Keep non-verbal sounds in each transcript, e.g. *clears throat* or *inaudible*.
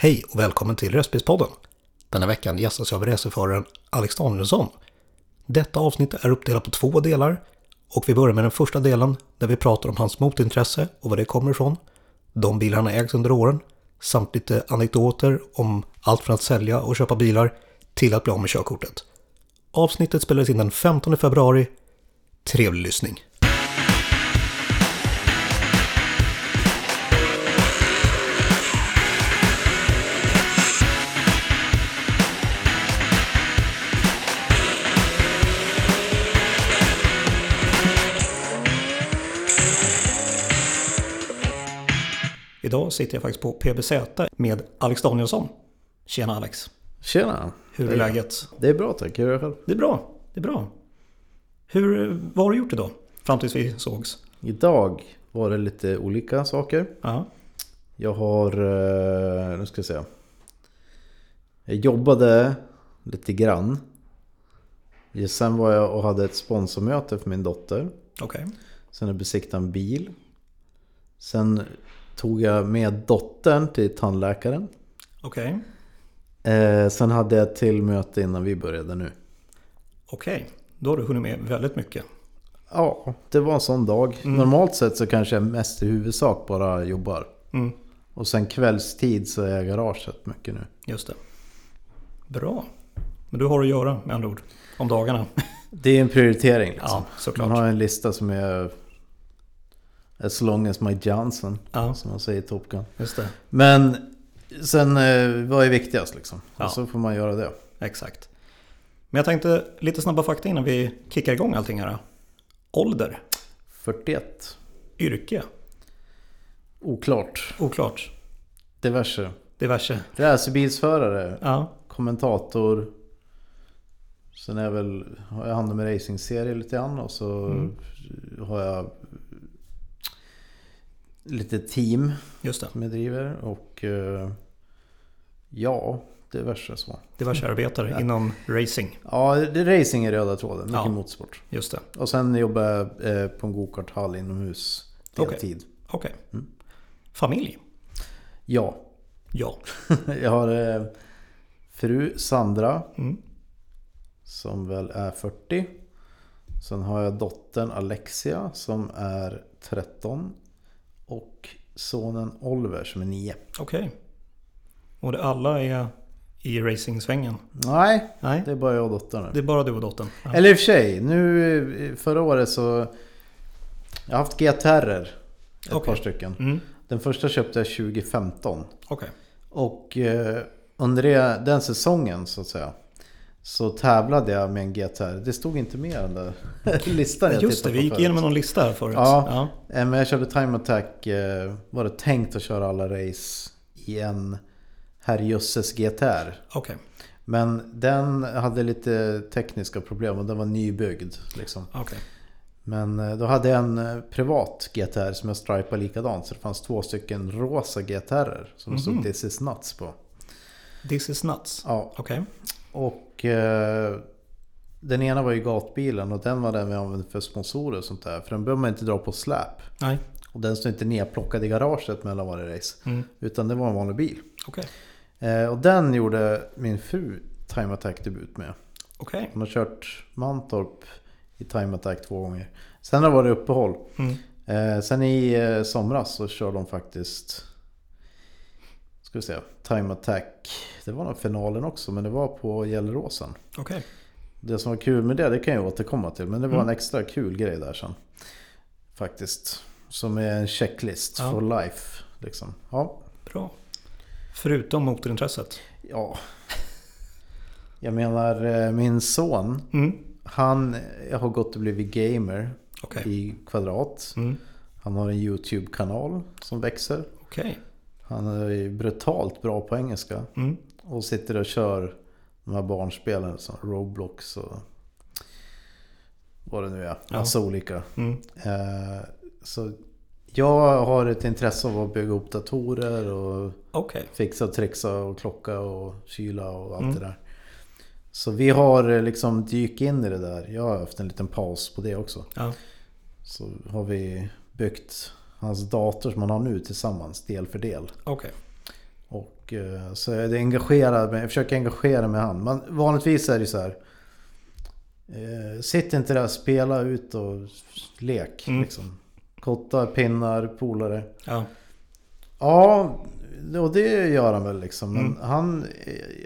Hej och välkommen till Röstbilspodden. Denna veckan gästas jag av racerföraren Alex Danielsson. Detta avsnitt är uppdelat på två delar och vi börjar med den första delen där vi pratar om hans motintresse och var det kommer ifrån, de bilar han har ägt under åren, samt lite anekdoter om allt från att sälja och köpa bilar till att bli av med körkortet. Avsnittet spelades in den 15 februari. Trevlig lyssning! Idag sitter jag faktiskt på PBZ med Alex Danielsson. Tjena Alex! Tjena! Hur är Det- läget? Det är bra tack, hur är det själv? Det är bra, det är bra. Hur, vad har du gjort idag? Fram tills vi sågs? Idag var det lite olika saker. Ja, Jag har, eh, nu ska jag se. Jag jobbade lite grann. Sen var jag och hade ett sponsormöte för min dotter. okej. Sen jag besiktade en bil. Sen tog jag med dottern till tandläkaren. Okej, Eh, sen hade jag ett till möte innan vi började nu. okej. Då har du hunnit med väldigt mycket. Ja, det var en sån dag. Normalt sett så kanske jag mest i huvudsak bara jobbar. Mm, Och sen kvällstid så är jag i garaget mycket nu. just det. Bra. Men du har att göra med andra ord. Om dagarna. Det är en prioritering liksom. Ja, såklart. Man har en lista som är as long as my Johnson. Ja, Som man säger i Top Gun. just det. Men sen eh, vad är viktigast liksom? Ja. Och så får man göra det. Exakt. Men jag tänkte lite snabba fakta innan vi kickar igång allting här. Ålder, 41. yrke, Oklart. oklart, Diverse. diverse. Racerbilsförare. Ja, Kommentator. Sen är jag väl, har jag hand om racingserie lite grann och så Mm. har jag lite team just det. som jag driver och eh, ja, diverse så. Diverse arbetare Ja. inom racing. Ja, det racing är röda tråden, mycket Ja. motorsport. Just det. Och sen jobbar jag eh, på en gokarthall inomhus Okej. deltid. Okej. Mm. Familj? Ja, Ja. *laughs* jag har eh, fru Sandra Mm. som väl är 40. Sen har jag dottern Alexia som är 13. Sonen Oliver som är 9. Okej. Och det alla är i racingsvängen? Nej, Nej, det är bara jag och dottern nu. det är bara du och dottern. Ja. Eller i och för sig, nu förra året så... Jag har haft GTR ett Okej. par stycken. Mm. Den första köpte jag 2015. Okej. Och eh, under den säsongen så att säga. Så tävlade jag med en GTR. Det stod inte med den där listan jag Just det, vi gick förut. igenom någon lista här förut. Ja. Eh, Men jag körde Time Attack. eh, Var det tänkt att köra alla race i en herrjösses GTR. Okej. Men den hade lite tekniska problem och den var nybyggd. Liksom. Okej. Men eh, då hade jag en privat GTR som jag stripade likadant. Så det fanns två stycken rosa GTR som det Mhm. stod This is nuts på. This is nuts. Ja, Okej. Och eh, den ena var ju gatbilen och den var den vi använde för sponsorer och sånt där. För den behöver man inte dra på släp. Nej. Och den står inte nedplockad i garaget mellan varje race. Mm. Utan det var en vanlig bil. Okej. Eh, och den gjorde min fru Time Attack debut med. Okej. Hon har kört Mantorp i Time Attack två gånger. Sen har det varit uppehåll. Mm. Eh, sen i eh, somras så körde de faktiskt Ska vi se, Time Attack. Det var nog finalen också men det var på Gelleråsen. Okej. Det som var kul med det, det kan jag återkomma till. Men det var Mm. en extra kul grej där sen. Faktiskt. Som är en checklist Ja. for life. Liksom. Ja. Bra. Förutom motorintresset. ja. Jag menar eh, min son. Mm. Han eh, har gått och blivit gamer Okej. i kvadrat. Mm. Han har en YouTube-kanal som växer. Okej. Han är brutalt bra på engelska. Mm. Och sitter och kör de här barnspelen som Roblox och vad det nu är. Ja. Massa olika. Mm. Eh, så jag har ett intresse av att bygga upp datorer och Okej. fixa och trixa och klocka och kyla och allt Mm. det där. Så vi har eh, liksom dykt in i det där. Jag har haft en liten paus på det också. Ja. Så har vi byggt hans dator som han har nu tillsammans, del för del. Okej. Och eh, så är det engagerad, med- jag försöker engagera med han. Man, vanligtvis är det så här. Eh, sitt inte där, spela ut och lek. Mm. Liksom. Kottar, pinnar, polare. Ja. Ja, och det gör han väl liksom. Men Mm. han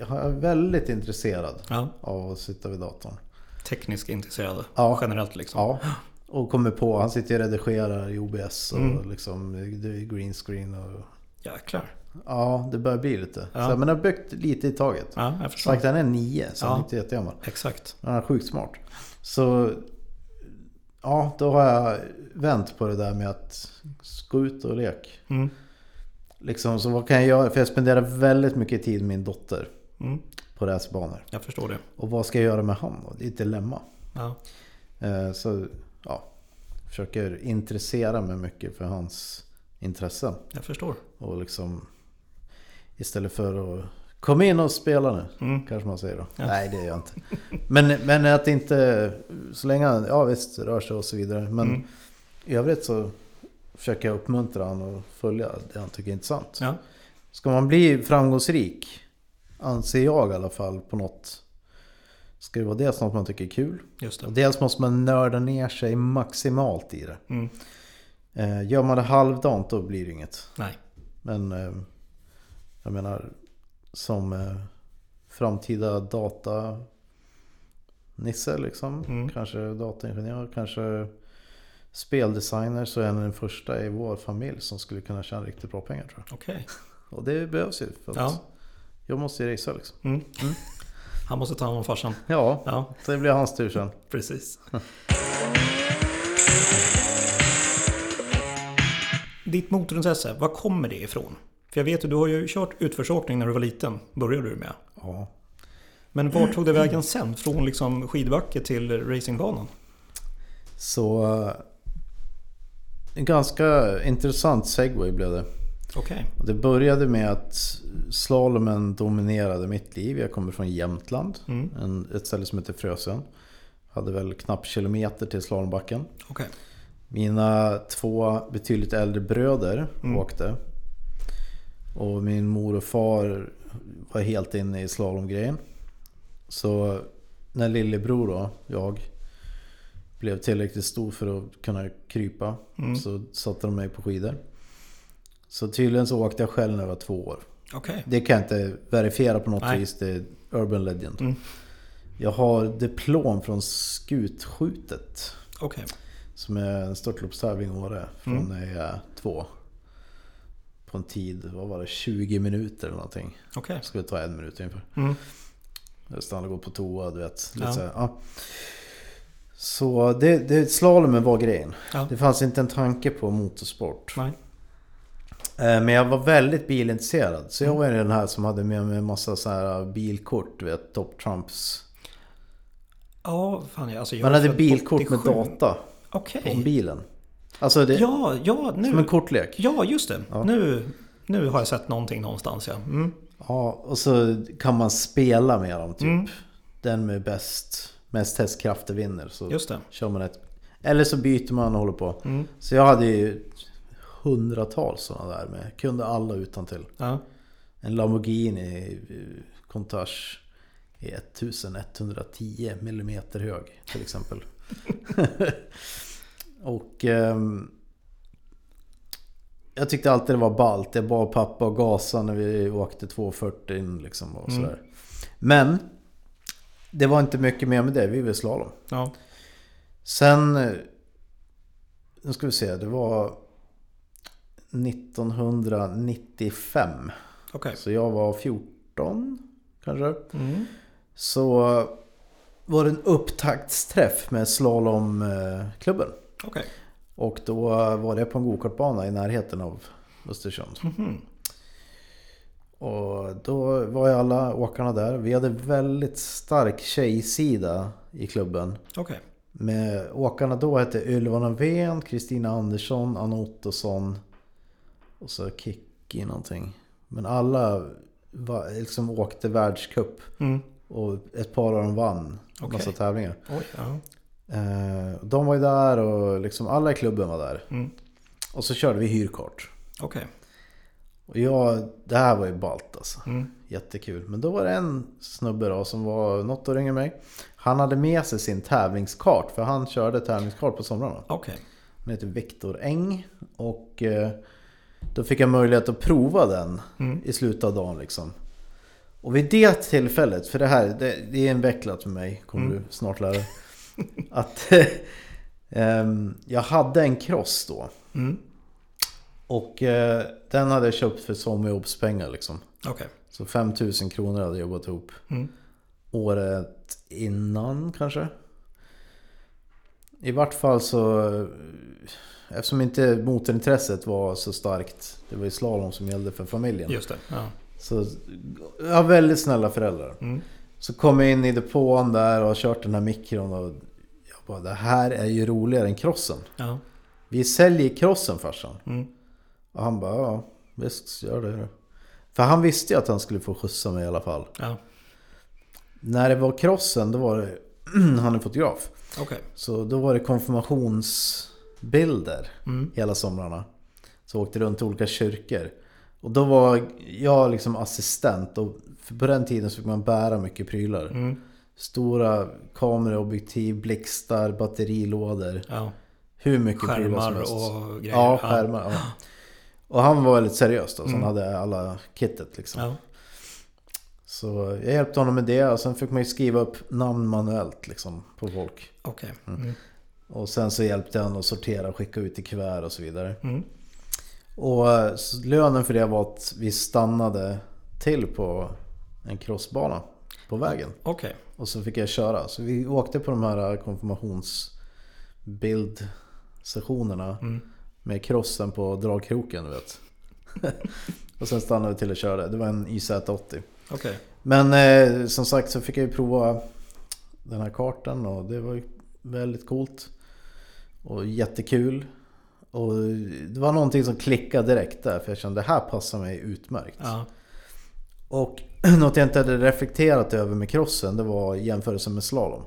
är väldigt intresserad ja. av att sitta vid datorn. Tekniskt intresserade. Ja. Generellt liksom. Ja. Och kommer på, han sitter och redigerar i OBS och Mm. liksom det är green screen och... Jäklar. Ja, det börjar bli lite. Ja. Så, men jag har byggt lite i taget. Ja, jag förstår. Sagt han är nio, så han är inte jättegammal. Exakt. Han är sjukt smart. Så ja, då har jag vänt på det där med att gå ut och lek. Mm. Liksom, så vad kan jag göra? För jag spenderar väldigt mycket tid med min dotter Mm. på racerbanor. Jag förstår det. Och vad ska jag göra med han då? Det är ett dilemma. Ja. Eh, Så ja, försöker intressera mig mycket för hans intressen. Jag förstår. Och liksom istället för att Kom in och spela nu, Mm. kanske man säger då. Ja. Nej, det gör jag inte. Men, men att inte, så länge han, ja visst, rör sig och så vidare. Men Mm. i övrigt så försöker jag uppmuntra honom och följa det han tycker är intressant. Ja. Ska man bli framgångsrik, anser jag i alla fall på något, ska det vara dels något man tycker är kul. Just Och det. dels måste man nörda ner sig maximalt i det. Mm. Eh, gör man det halvdant då blir det inget. Nej. Men eh, jag menar som eh, framtida data Nisse liksom. Mm. Kanske dataingenjör, kanske speldesigner så är han den första i vår familj som skulle kunna tjäna riktigt bra pengar tror jag. Okej. Och det behövs ju för Ja. jag måste ju racea liksom. Mm. Han måste ta hand om farsan. Ja, Ja, det blir hans tur sen. precis. *laughs* Ditt motorintresse, var kommer det ifrån? För jag vet ju, du har ju kört utförsåkning när du var liten. Började du med. Ja. Men vart tog det vägen sen? Från liksom skidbacke till racingbanan? Så eh, en ganska intressant segway blev det. Okej. Och Det började med att slalomen dominerade mitt liv. Jag kommer från Jämtland. Mm. En, ett ställe som heter Frösön. Hade väl knappt kilometer till slalombacken. Okej. Mina två betydligt äldre bröder Mm. åkte. Och min mor och far var helt inne i slalomgrejen. Så när lillebror då, jag, blev tillräckligt stor för att kunna krypa Mm. så satte de mig på skidor. Så tydligen så åkte jag själv när jag var två år. Okej. Det kan jag inte verifiera på något Nej. vis. Det är urban legend. Mm. Jag har diplom från skutskjutet. Okej. Som är en störtloppstävling i Åre. Från Mm. när jag är två. På en tid, vad var det, 20 minuter eller någonting. Okej. Det skulle ta en minut ungefär. Mm. Jag stannade och gå på toa, du vet. Lite Ja. så, här, ja. så det, det, slalomen var grejen. Ja. Det fanns inte en tanke på motorsport. Nej. Eh, Men jag var väldigt bilintresserad. Så Mm. jag var ju den här som hade med mig en massa så här bilkort, du vet, Top Trumps. Ja, fan jag, alltså jag Man hade bilkort med 87. data Okej. om bilen. Alltså det, Ja, ja, nu. som en kortlek. Ja, just det. Ja. Nu, nu har jag sett någonting någonstans ja. Mm. Ja, och så kan man spela med dem typ. Mm. Den med bäst, mest hästkrafter vinner. Så Just det. kör man ett. Eller så byter man och håller på. Mm. Så jag hade ju hundratals sådana där med. Kunde alla utan till. Ja. En Lamborghini Countach är 1110 mm hög till exempel. *laughs* *laughs* och ehm, jag tyckte alltid det var ballt. Jag bad pappa och gasa när vi åkte 240 in liksom och Mm. sådär. Men det var inte mycket mer med det. Vi ville slalom. ja. Sen, eh, nu ska vi se, det var 1995. Okej. Så jag var 14 kanske. Mm. Så var det en upptaktsträff med slalomklubben. Okej. Och då var det på en gokartbana i närheten av Östersund. Mhm. Och då var ju alla åkarna där. Vi hade väldigt stark tjejsida i klubben. Okej. Med åkarna då hette Ylva Norén, Kristina Andersson, Anna Ottosson och så Kikki någonting. Men alla var, liksom åkte världscup Mm. och ett par av dem vann Okej. massa tävlingar. Oj, ja. Eh, de var ju där och liksom alla i klubben var där. Mm. Och så körde vi hyrkart. Okej. Och jag, det här var ju ballt alltså. Mm. Jättekul. Men då var det en snubbe då som var något år yngre mig. Han hade med sig sin tävlingskart. För han körde tävlingskart på somrarna. Okej. Han heter Viktor Eng. Och eh, då fick jag möjlighet att prova den Mm. i slutet av dagen liksom. Och vid det tillfället, för det här det, det är invecklat för mig, kommer Mm. du snart lära dig. *laughs* Att *laughs* ehm, jag hade en cross då. Mm. Och eh, den hade jag köpt för sommarjobbspengar liksom. Okej. Så 5000 kronor hade jag jobbat ihop. Mm. Året innan kanske. I vart fall så... eh, Eftersom inte motorintresset var så starkt. Det var ju slalom som gällde för familjen. Just det. Ja. Så jag har väldigt snälla föräldrar. Mm. Så kom jag in i depån där och har kört den här mikron och jag bara det här är ju roligare än crossen. Ja. Vi säljer crossen farsan. Mm. Och han bara ja visst gör det. För han visste ju att han skulle få skjutsa mig i alla fall. Ja. När det var crossen då var det *clears throat* han är fotograf. Okej. Så då var det konfirmationsbilder Mm. hela somrarna. Så åkte runt till olika kyrkor. Och då var jag liksom assistent och för på den tiden så fick man bära mycket prylar. Mm. Stora kameraobjektiv, blixtar, batterilådor. Ja. Hur mycket prylar som Skärmar helst. och grejer. Ja, skärmar. Ja. Och han var väldigt seriös då, så Mm. han hade alla kittet liksom. Ja. Så jag hjälpte honom med det och sen fick man ju skriva upp namn manuellt liksom på folk. Okej. Mm. Och sen så hjälpte han att sortera och skicka ut i kuvert och så vidare. Mm. Och eh, lönen för det var att vi stannade till på en crossbana på vägen. Okej. Och så fick jag köra. Så vi åkte på de här konfirmationsbildsessionerna Mm. med crossen på dragkroken du vet. *laughs* och sen stannade vi till och körde. Det var en YZ80. Okej. Men eh, som sagt så fick jag ju prova den här kartan och det var ju väldigt coolt. Och jättekul. Och det var någonting som klickade direkt där för jag kände det här passar mig utmärkt. Ja. Och *clears throat* något jag inte hade reflekterat över med crossen det var jämförelsen med slalom.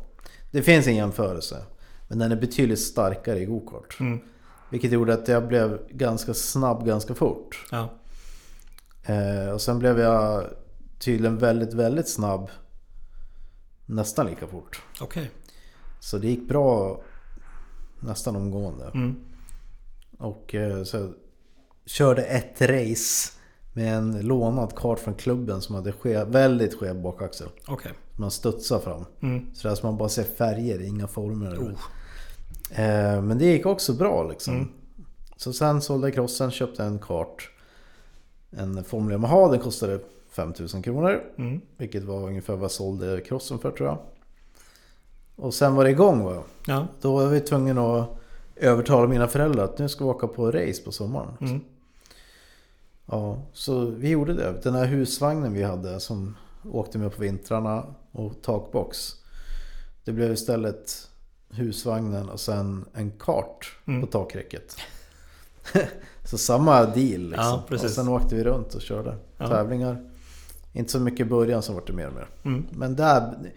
Det finns en jämförelse. Men den är betydligt starkare i gokart. Mm. Vilket gjorde att jag blev ganska snabb ganska fort. Ja. Eh, och sen blev jag tydligen väldigt, väldigt snabb nästan lika fort. Okej. Så det gick bra nästan omgående. Mm. Och eh, så körde ett race med en lånad kart från klubben som hade skev, väldigt skev bakaxel. Okej. Man studsar fram. Mm. Så där som man bara ser färger, inga former. Oh. Eh, men det gick också bra liksom. Mm. Så sen sålde jag crossen, köpte en kart. En Formel Yamaha, den kostade 5000 kronor. Mm. Vilket var ungefär vad jag sålde crossen för tror jag. Och sen var det igång va. Ja. Då var vi tvungna att övertala mina föräldrar att nu ska vi åka på race på sommaren. Mm. Ja, så vi gjorde det. Den här husvagnen vi hade som åkte med på vintrarna och takbox. Det blev istället husvagnen och sen en kart Mm. på takräcket. *laughs* så samma deal liksom. Ja, och sen åkte vi runt och körde Ja. tävlingar. Inte så mycket i början, så vart det mer och mer. Mm. Men där,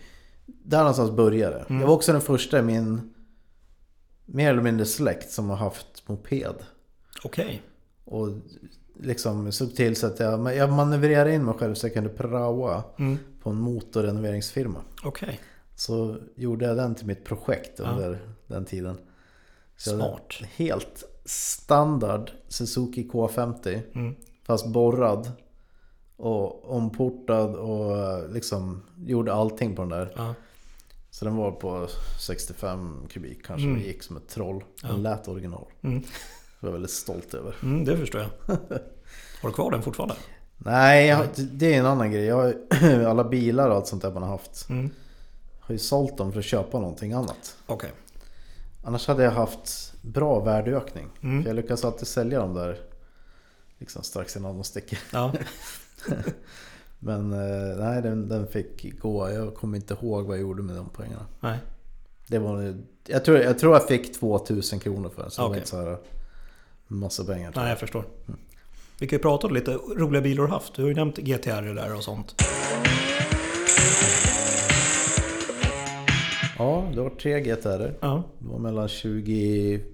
där någonstans började. Mm. Jag var också den första i min mer eller mindre släkt som har haft moped. Okej. Och liksom såg till så att jag, jag manövrerade in mig själv så jag kunde praoa Mm. på en motorrenoveringsfirma. Okej. Så gjorde jag den till mitt projekt Ja. under den tiden. Så Smart. Helt standard Suzuki K50. Mm. Fast borrad. Och omportad och liksom gjorde allting på den där. Ja. Så den var på 65 kubik kanske. Mm. Gick som ett troll. Ja. Den lät original. Mm. Jag väldigt stolt över. Mm, det förstår jag. *laughs* Har du kvar den fortfarande? Nej, jag, det är en annan grej. Jag, har- *clears throat* alla bilar och allt sånt där man har haft. Mm. Har ju sålt dem för att köpa någonting annat. Okej. Annars hade jag haft bra värdeökning. Mm. För jag lyckas alltid sälja dem där liksom strax innan de sticker. Ja. *laughs* Men eh, nej, den, den fick gå. Jag kommer inte ihåg vad jag gjorde med de pengarna. Nej. Det var, jag, tror, jag tror jag fick 2000 kronor för den. Så det var inte så här massa pengar. Nej, jag förstår. Vi kan ju prata om lite roliga bilar du haft. Du har ju nämnt GTR där och sånt. Ja, det var tre GTR. Ja. Det var mellan 20...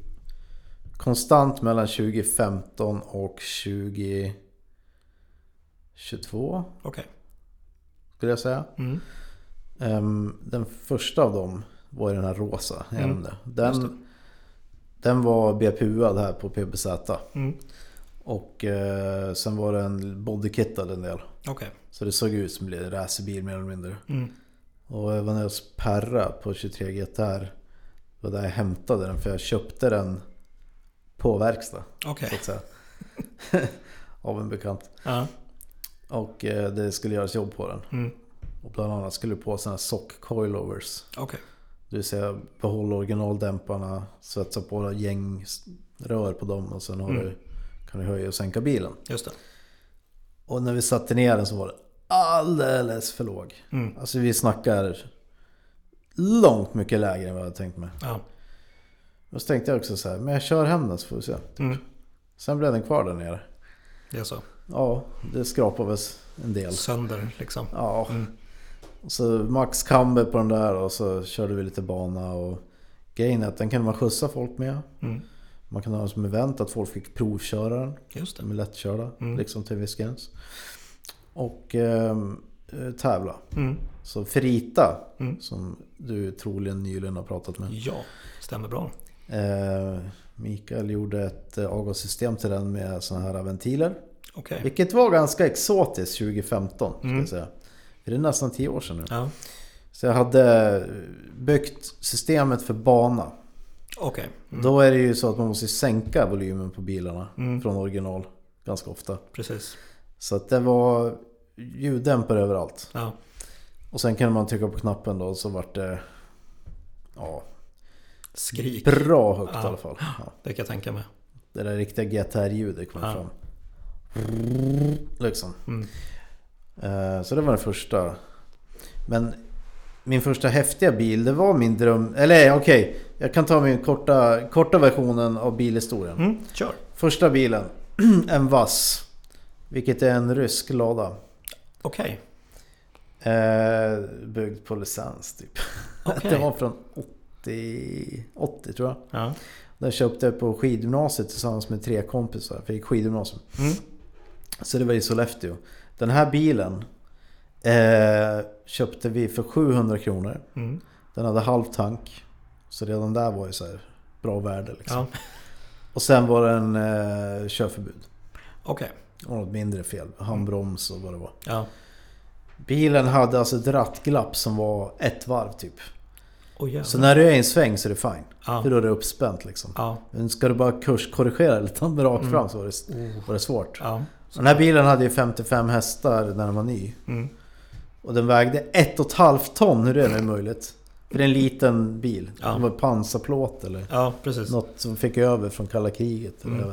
Konstant mellan 2015 och 20... 22 Okej. skulle jag säga. Mm. Ehm, den första av dem var ju den här rosa. Mm. Den, den var BPU-ad här på PBZ. Mm. Och eh, sen var den bodykittad en del. Okej. Så det såg ut som en racerbil mer eller mindre. Mm. Och jag var nere hos Perra på 23 GTR. Det var där jag hämtade den för jag köpte den på verkstad. Okej. Så att säga. *laughs* Av en bekant. Ja. Och eh, det skulle göras jobb på den. Mm. Och bland annat skulle på sådana här sock coilovers. Okej. Det vill säga behålla originaldämparna, svetsa på några gäng rör på dem och sen har Mm. du, kan du höja och sänka bilen. Just det. Och när vi satte ner den så var det alldeles för låg. Mm. Alltså vi snackar långt mycket lägre än vad jag hade tänkt mig. Ja. Och så tänkte jag också så här, men jag kör hem den så får vi se. Mm. Sen blev den kvar där nere. Det är så. Ja, det skrapades en del. Sönder liksom. Ja. Mm. Så max camber på den där och så körde vi lite bana och grejen är att den kan man skjutsa folk med. Mm. Man kan ha som event att folk fick provköra den. Just det. De är lättkörda, Mm. liksom till en viss gräns. Och ehm, eh, tävla. Mm. Så Ferita, Mm. som du troligen nyligen har pratat med. Ja, stämmer bra. Eh, Mikael gjorde ett eh, avgassystem till den med sådana här ventiler. Okej. Vilket var ganska exotiskt 2015, ska Mm. jag säga. För det är nästan 10 år sedan nu. Ja. Så jag hade byggt systemet för bana. Okej. Mm. Då är det ju så att man måste sänka volymen på bilarna Mm. från original ganska ofta. Precis. Så att det var ljuddämpare överallt. Ja. Och sen kunde man trycka på knappen då och så vart det ja, Skrik. bra högt Ja. i alla fall. Ja. Det kan jag tänka mig. Det där riktiga GTR-ljudet kom Ja. fram. Liksom. Mm. Eh, Så det var den första. Men min första häftiga bil, det var min dröm... Eller okej, jag kan ta min korta, korta versionen av bilhistorien. Mm. Kör. Första bilen, *clears throat* en Vass. Vilket är en rysk lada. Okej. Eh, byggd på licens typ. *laughs* Okej. Den var från 80, 80 tror jag. Ja. Den köpte jag på skidgymnasiet tillsammans med tre kompisar. För jag gick skidgymnasium. Mm. Så det var i Sollefteå. Den här bilen eh, köpte vi för 700 kronor. Mm. Den hade halv tank. Så redan där var ju så här bra värde liksom. Ja. Och sen var det en eh, körförbud. Okej. Det var något mindre fel. Handbroms och vad det var. Ja. Bilen hade alltså ett rattglapp som var ett varv typ. Jävlar. Så när du är i en sväng så är det fine. Ja. För då är det uppspänt liksom. Ja. Men ska du bara kurskorrigera lite rakt Mm. fram så var det, var det svårt. Ja. Den här bilen hade ju 55 hästar när den var ny. Mm. Och den vägde ett och ett halvt ton, hur är det möjligt? För det är en liten bil. Ja. Det var pansarplåt eller Ja, precis. något som fick över från kalla kriget. Eller Mm.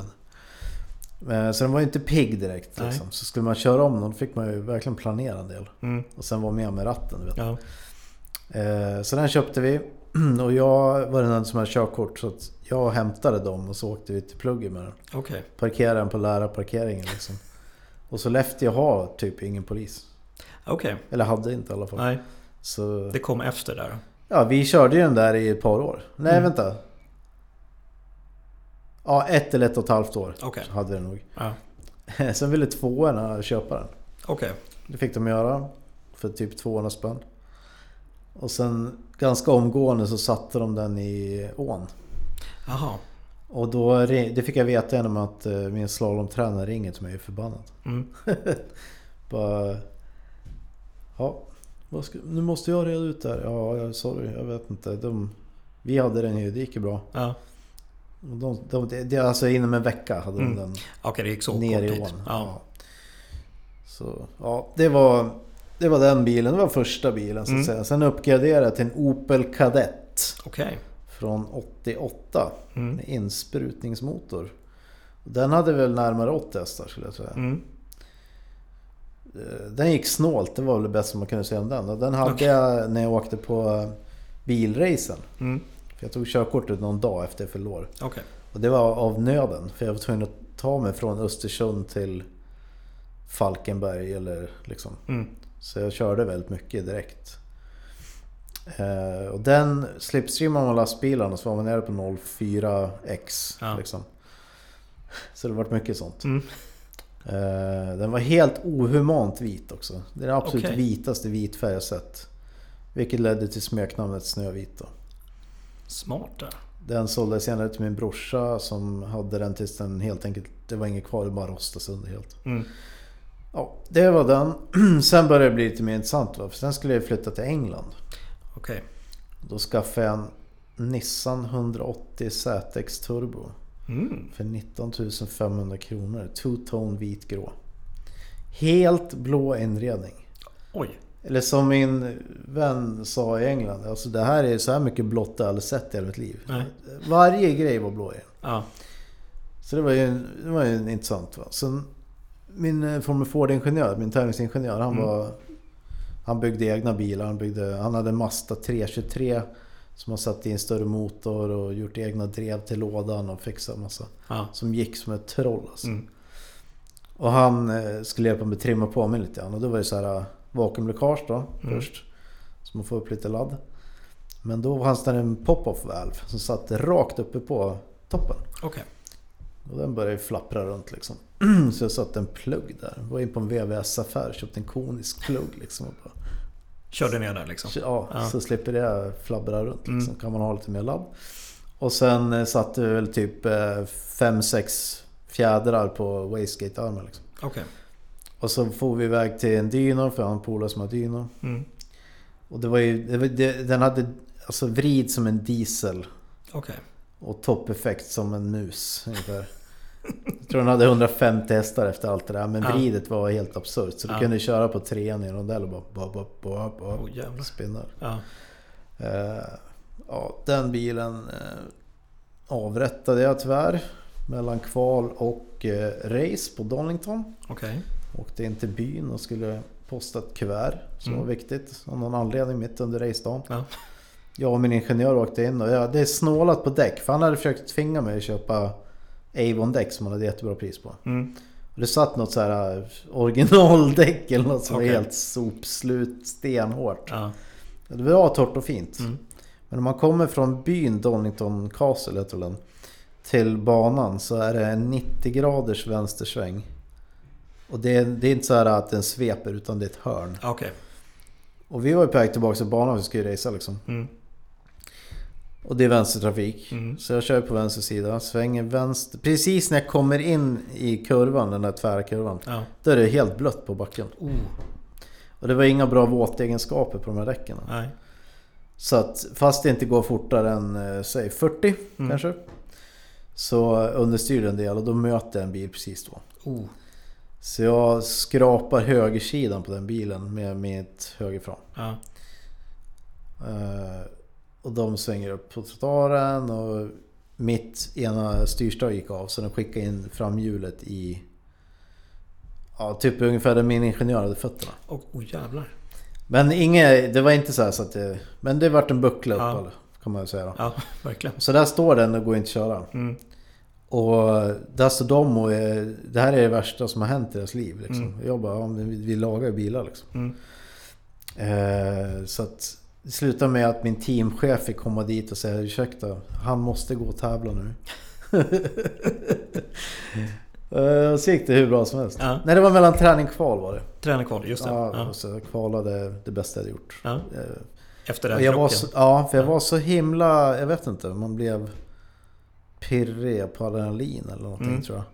Men, så den var ju inte pigg direkt. Liksom. Så skulle man köra om den fick man ju verkligen planera en del. Mm. Och sen vara med med ratten. Vet. Ja. Eh, så den köpte vi. *clears throat* Och jag var den enda som hade körkort. Så att jag hämtade dem och så åkte vi till pluggen med den. Okej. Parkerade den på lärarparkeringen liksom. Och så Sollefteå har typ ingen polis. Okej. Eller hade inte i alla fall. Nej, Så, det kom efter där. ja, vi körde ju den där i ett par år. Nej, Mm. vänta. Ja, ett eller ett och ett halvt år Okej. hade den nog. Ja. *laughs* Sen ville tvåorna köpa den. Okej. Det fick de göra för typ 200 spänn. Och sen ganska omgående så satte de den i ån. Jaha. Och då, det fick jag veta genom att eh, min slalomtränare ringer till mig förbannad. Mm. *laughs* Bara... Ja, ska, nu måste jag reda ut det här. Ja, jag- sorry, jag vet inte. De, vi hade den ju, det gick ju bra. Ja. De, de, det, det, alltså inom en vecka hade Mm. de den Okej, det gick så ner i ån. Ja. Så ja, det var, det var den bilen. Det var första bilen så att Mm. säga. Sen uppgraderade jag till en Opel Kadett Okej. från 88 Mm. med insprutningsmotor. Den hade väl närmare 80 hästar skulle jag säga. Mm. Eh, Den gick snålt, det var väl det bästa man kunde säga om den. Den hade Okej. jag när jag åkte på eh, bilracen. Mm. För jag tog körkortet någon dag efter jag fyllde år. Okej. Och det var av nöden. För jag var tvungen att ta mig från Östersund till Falkenberg eller liksom. Mm. Så jag körde väldigt mycket direkt. Eh, och den slipstreamade man lastbilarna så var man nere på 04X. Ja. Liksom. Så det vart mycket sånt. Mm. Eh, Den var helt ohumant vit också. Det är den absolut Okej. vitaste vitfärg jag sett. Vilket ledde till smeknamnet Snövit då. Smart där. Den såldes senare till min brorsa som hade den tills den helt enkelt... Det var inget kvar, det bara rostade sönder helt. Mm. Ja, det var den. *clears throat* Sen började det bli lite mer intressant va? För sen skulle jag flytta till England. Okej. Då skaffade jag en Nissan 180 ZX Turbo. Mm. För 19 500 kronor. Two-tone vitgrå. Helt blå inredning. Oj. Eller som min vän sa i England. Alltså det här är så här mycket blått jag aldrig sett i hela mitt liv. Nej. Varje grej var blå i. Ja. Så det var ju, det var ju intressant. Va? Sen min eh, Formel Ford-ingenjör, min tävlingsingenjör, han Mm. var... Han byggde egna bilar. Han, byggde, han hade en Mazda 323 som har satt i en större motor och gjort egna drev till lådan och fixat massa. Ja. Som gick som ett troll alltså. Mm. Och han eh, skulle hjälpa mig att trimma på mig lite grann. Och då var det så här eh, vakuumläckage då Mm. först. Så man får upp lite ladd. Men då fanns det en pop-off valve som satt rakt uppe på toppen. Okej. Och den började ju flappra runt liksom. *clears throat* Så jag satte en plugg där. Var in på en VVS-affär köpte en konisk plugg liksom. Och bara, Körde ner där liksom. ja, Ja. så slipper det flabbra runt liksom. Mm. Kan man ha lite mer ladd. Och sen eh, satte vi väl typ 5-6 fjädrar på wastegate-armen liksom. Okej. Och så får vi iväg till en dyno, för jag har en polare som har dyno. Mm. Och det var ju, det, den hade alltså vrid som en diesel. Okej. Och toppeffekt som en mus ungefär. Jag tror den hade 150 hästar efter allt det där. Men Ja. vridet var helt absurt. Så du Ja. kunde köra på trean i en rondell och bara... bara, bara, bara, bara jävlar. spinnar. Ja. Eh, ja, den bilen eh, avrättade jag tyvärr. Mellan kval och eh, race på Donington. Okej. Åkte in till byn och skulle posta ett kuvert som Mm. var viktigt. Av någon anledning mitt under racedagen. Ja. Jag och min ingenjör åkte in och ja, det är snålat på däck. För han hade försökt tvinga mig att köpa Avon-däck som han hade jättebra pris på. Mm. Och det satt något så här äh, originaldäck eller något som Okej. var helt sopslut stenhårt. Ja. Det var torrt och fint. Mm. Men om man kommer från byn Donington Castle heter den. Till banan så är det en 90 graders vänstersväng. Och det är, det är inte så här att den sveper utan det är ett hörn. Okej. Och vi var ju på väg tillbaka till banan vi skulle ju racea liksom. Mm. Och det är vänstertrafik. Mm. Så jag kör på vänster sida, svänger vänster. Precis när jag kommer in i kurvan, den där tvära kurvan. Ja. Då är det helt blött på backen. Oh. Och det var inga bra våtegenskaper på de här däcken. Nej. Så att fast det inte går fortare än eh, säg 40 Mm. kanske. Så understyr en del och då möter jag en bil precis då. Oh. Så jag skrapar högersidan på den bilen med mitt högerfram. Ja. Eh, och de svänger upp på trottoaren och mitt ena styrstag gick av så den skickade in framhjulet i... Ja, typ ungefär där min ingenjör hade fötterna. Och, oh jävlar. Men inget, det var inte så, så att det... Men det vart en buckla upp Ja. kan man säga då. Ja, *laughs* verkligen. Så där står den och går inte att köra. Mm. Och där står de och är, det här är det värsta som har hänt i deras liv. Liksom. Mm. Jag bara, ja, vi lagar ju bilar liksom. Mm. Eh, så att det slutade med att min teamchef fick komma dit och säga ursäkta, han måste gå och tävla nu. *laughs* Eh, så gick det hur bra som helst. Ja. Nej det var mellan träning och kval var det. Träna kvar, just det. Ja, Ja. och så kvalade det bästa jag hade gjort. Ja. Eh, Efter och den jag var krocken. så, ja, för jag Ja. var så himla, jag vet inte, man blev pirrig på adrenalin eller någonting Mm. tror jag.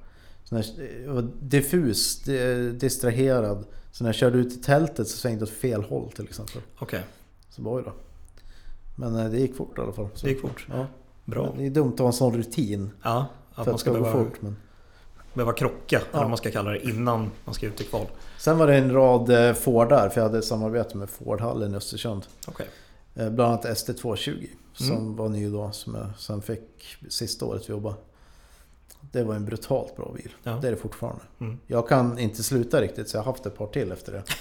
Så när, jag var diffus, di- distraherad. Så när jag körde ut i tältet så svängde jag åt fel håll till exempel. Okej, Så var det. Men eh, det gick fort i alla fall. Så, det gick fort. Ja. Bra. Det är dumt att ha en sån rutin. Ja, att För man ska ska gå behöva, fort. Men... behöva krocka, Ja. eller vad man ska kalla det, innan man ska ut i kval. Sen var det en rad eh, Fordar, för jag hade ett samarbete med Fordhallen i Östersund. Okej. Eh, Bland annat ST220 som Mm. var ny då, som jag sen fick sista året vi jobbade. Det var en brutalt bra bil. Ja. Det är det fortfarande. Mm. Jag kan inte sluta riktigt så jag har haft ett par till efter det. *laughs*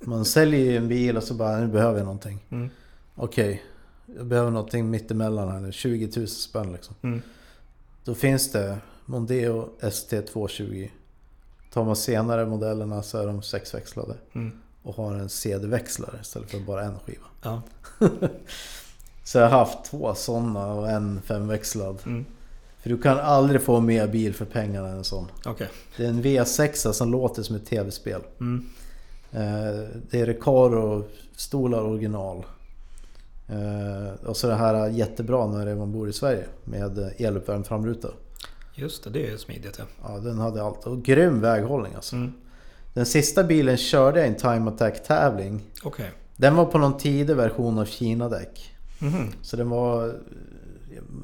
Man säljer ju en bil och så bara, nu behöver jag någonting. Mm. Okej, jag behöver någonting mittemellan här nu. 20 000 spänn liksom. Mm. Då finns det Mondeo ST220. Tar man senare modellerna så är de sexväxlade. Mm. Och har en CD-växlare istället för bara en skiva. Ja. *laughs* Så jag har haft två sådana och en femväxlad. Mm. För du kan aldrig få mer bil för pengarna än en sån. Okej. Det är en V6 som låter som ett tv-spel. Mm. Eh, Det är Recaro-stolar original. Eh, Och så det här jättebra när man bor i Sverige med eluppvärmd framruta. Just det, det är smidigt ja. Ja, den hade allt. Och grym väghållning alltså. Mm. Den sista bilen körde jag i en Time Attack tävling. Okej. Den var på någon tidig version av Kina-däck. Mhm. Så den var...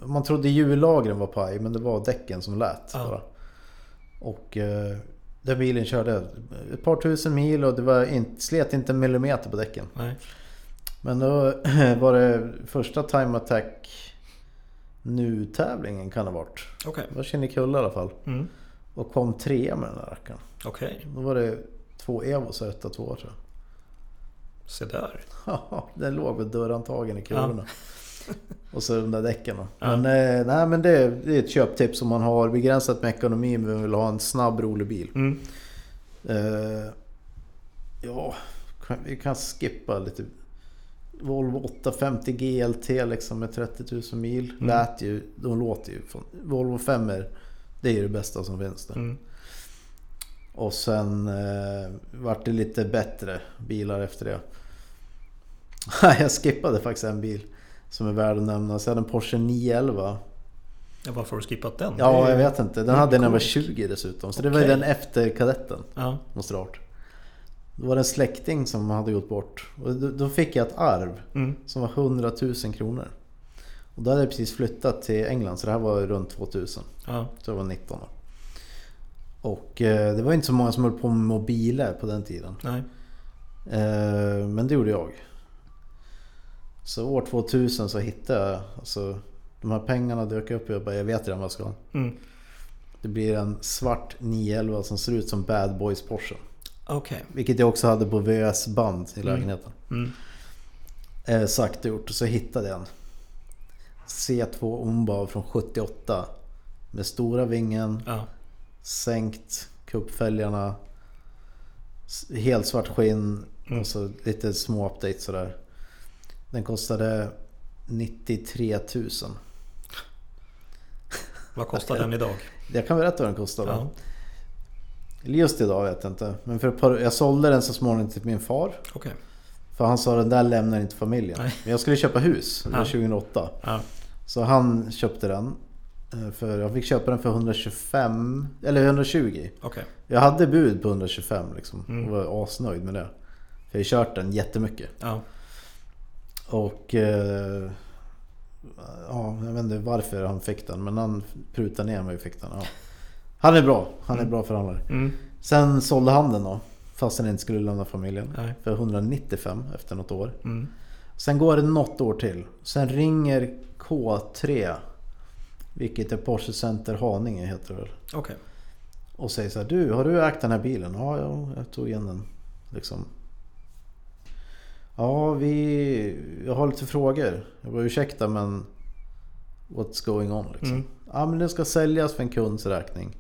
Man trodde hjullagren var paj men det var däcken som lät bara. Och eh, den bilen körde ett par tusen mil och det var inte, slet inte en millimeter på däcken. Nej. Men då *clears throat* var det första Time Attack nu-tävlingen kan det ha varit. Okej. Det var Kinnekulla i alla fall. Mm. Och kom trea med den där rackaren. Okej. Då var det två Evos och etta två tror jag. Se där. *laughs* Haha, Den låg med dörrhandtagen i kulorna. Och så de där däcken då. Ja. Men, eh, nej, men det, det är ett köptips om man har begränsat med ekonomi men vill ha en snabb rolig bil. Mm. Eh, ja, vi kan skippa lite. Volvo 850 GLT liksom med 30 000 mil. Mm. Lät ju, de låter ju. Volvo 5 det är ju det bästa som finns där. Mm. Och sen eh, vart det lite bättre bilar efter det. *laughs* jag skippade faktiskt en bil som är värd att nämna. Hade en Porsche 911. Ja, varför har du skippat den? Ja, jag vet inte. Den hade jag när jag var coolt. 20 dessutom. Så det var den efter kadetten. Ja. Måste det ha varit. Då var det en släkting som hade gått bort. Och då, fick jag ett arv Mm. som var 100 000 kronor. Och då hade jag precis flyttat till England så det här var runt 2000. Ja. Så jag var 19 då. Och eh, det var inte så många som höll på med mobiler på den tiden. Nej. Eh, men det gjorde jag. Så år 2000 så hittade jag, alltså de här pengarna dök upp och jag bara, jag vet redan vad jag ska ha. Mm. Det blir en svart 911 som ser ut som Bad Boys Porsche. Okej. Vilket jag också hade på VS-band i Mm. lägenheten. Mm. Eh, sagt och gjort. Och så hittade jag en. C2 Ombav från 78. Med stora vingen, Ja. sänkt kuppfälgarna. Helt svart skinn Mm. och så lite små updates sådär. Den kostade 93 000. Vad kostar den idag? Jag kan berätta vad den kostade. Ja. Eller Just idag vet jag inte. Men för par, jag sålde den så småningom till min far. Okej. För han sa den där lämnar inte familjen. Nej. Men jag skulle köpa hus. Det var Ja. 2008. Ja. Så han köpte den. eh, För jag fick köpa den för 125 eller 120. Okej. Jag hade bud på 125 liksom. Mm. Och var asnöjd med det. För jag har kört den jättemycket. Ja. Och... Eh, ja, jag vet inte varför han fick den. Men han prutade ner mig och fick den. Ja. Han är bra. Han är Mm. bra förhandlare. Mm. Sen sålde han den då. Fast han inte skulle lämna familjen. Nej. För 195 efter något år. Mm. Sen går det något år till. Sen ringer K3. Vilket är Porsche Center Haninge heter det väl. Okej. Och säger så här. Du, har du ägt den här bilen? Ja, ja jag tog igen den. Liksom. Ja, vi... Jag har lite frågor. Jag bara ursäkta men... What's going on liksom? Mm. Ja men den ska säljas för en kunds räkning.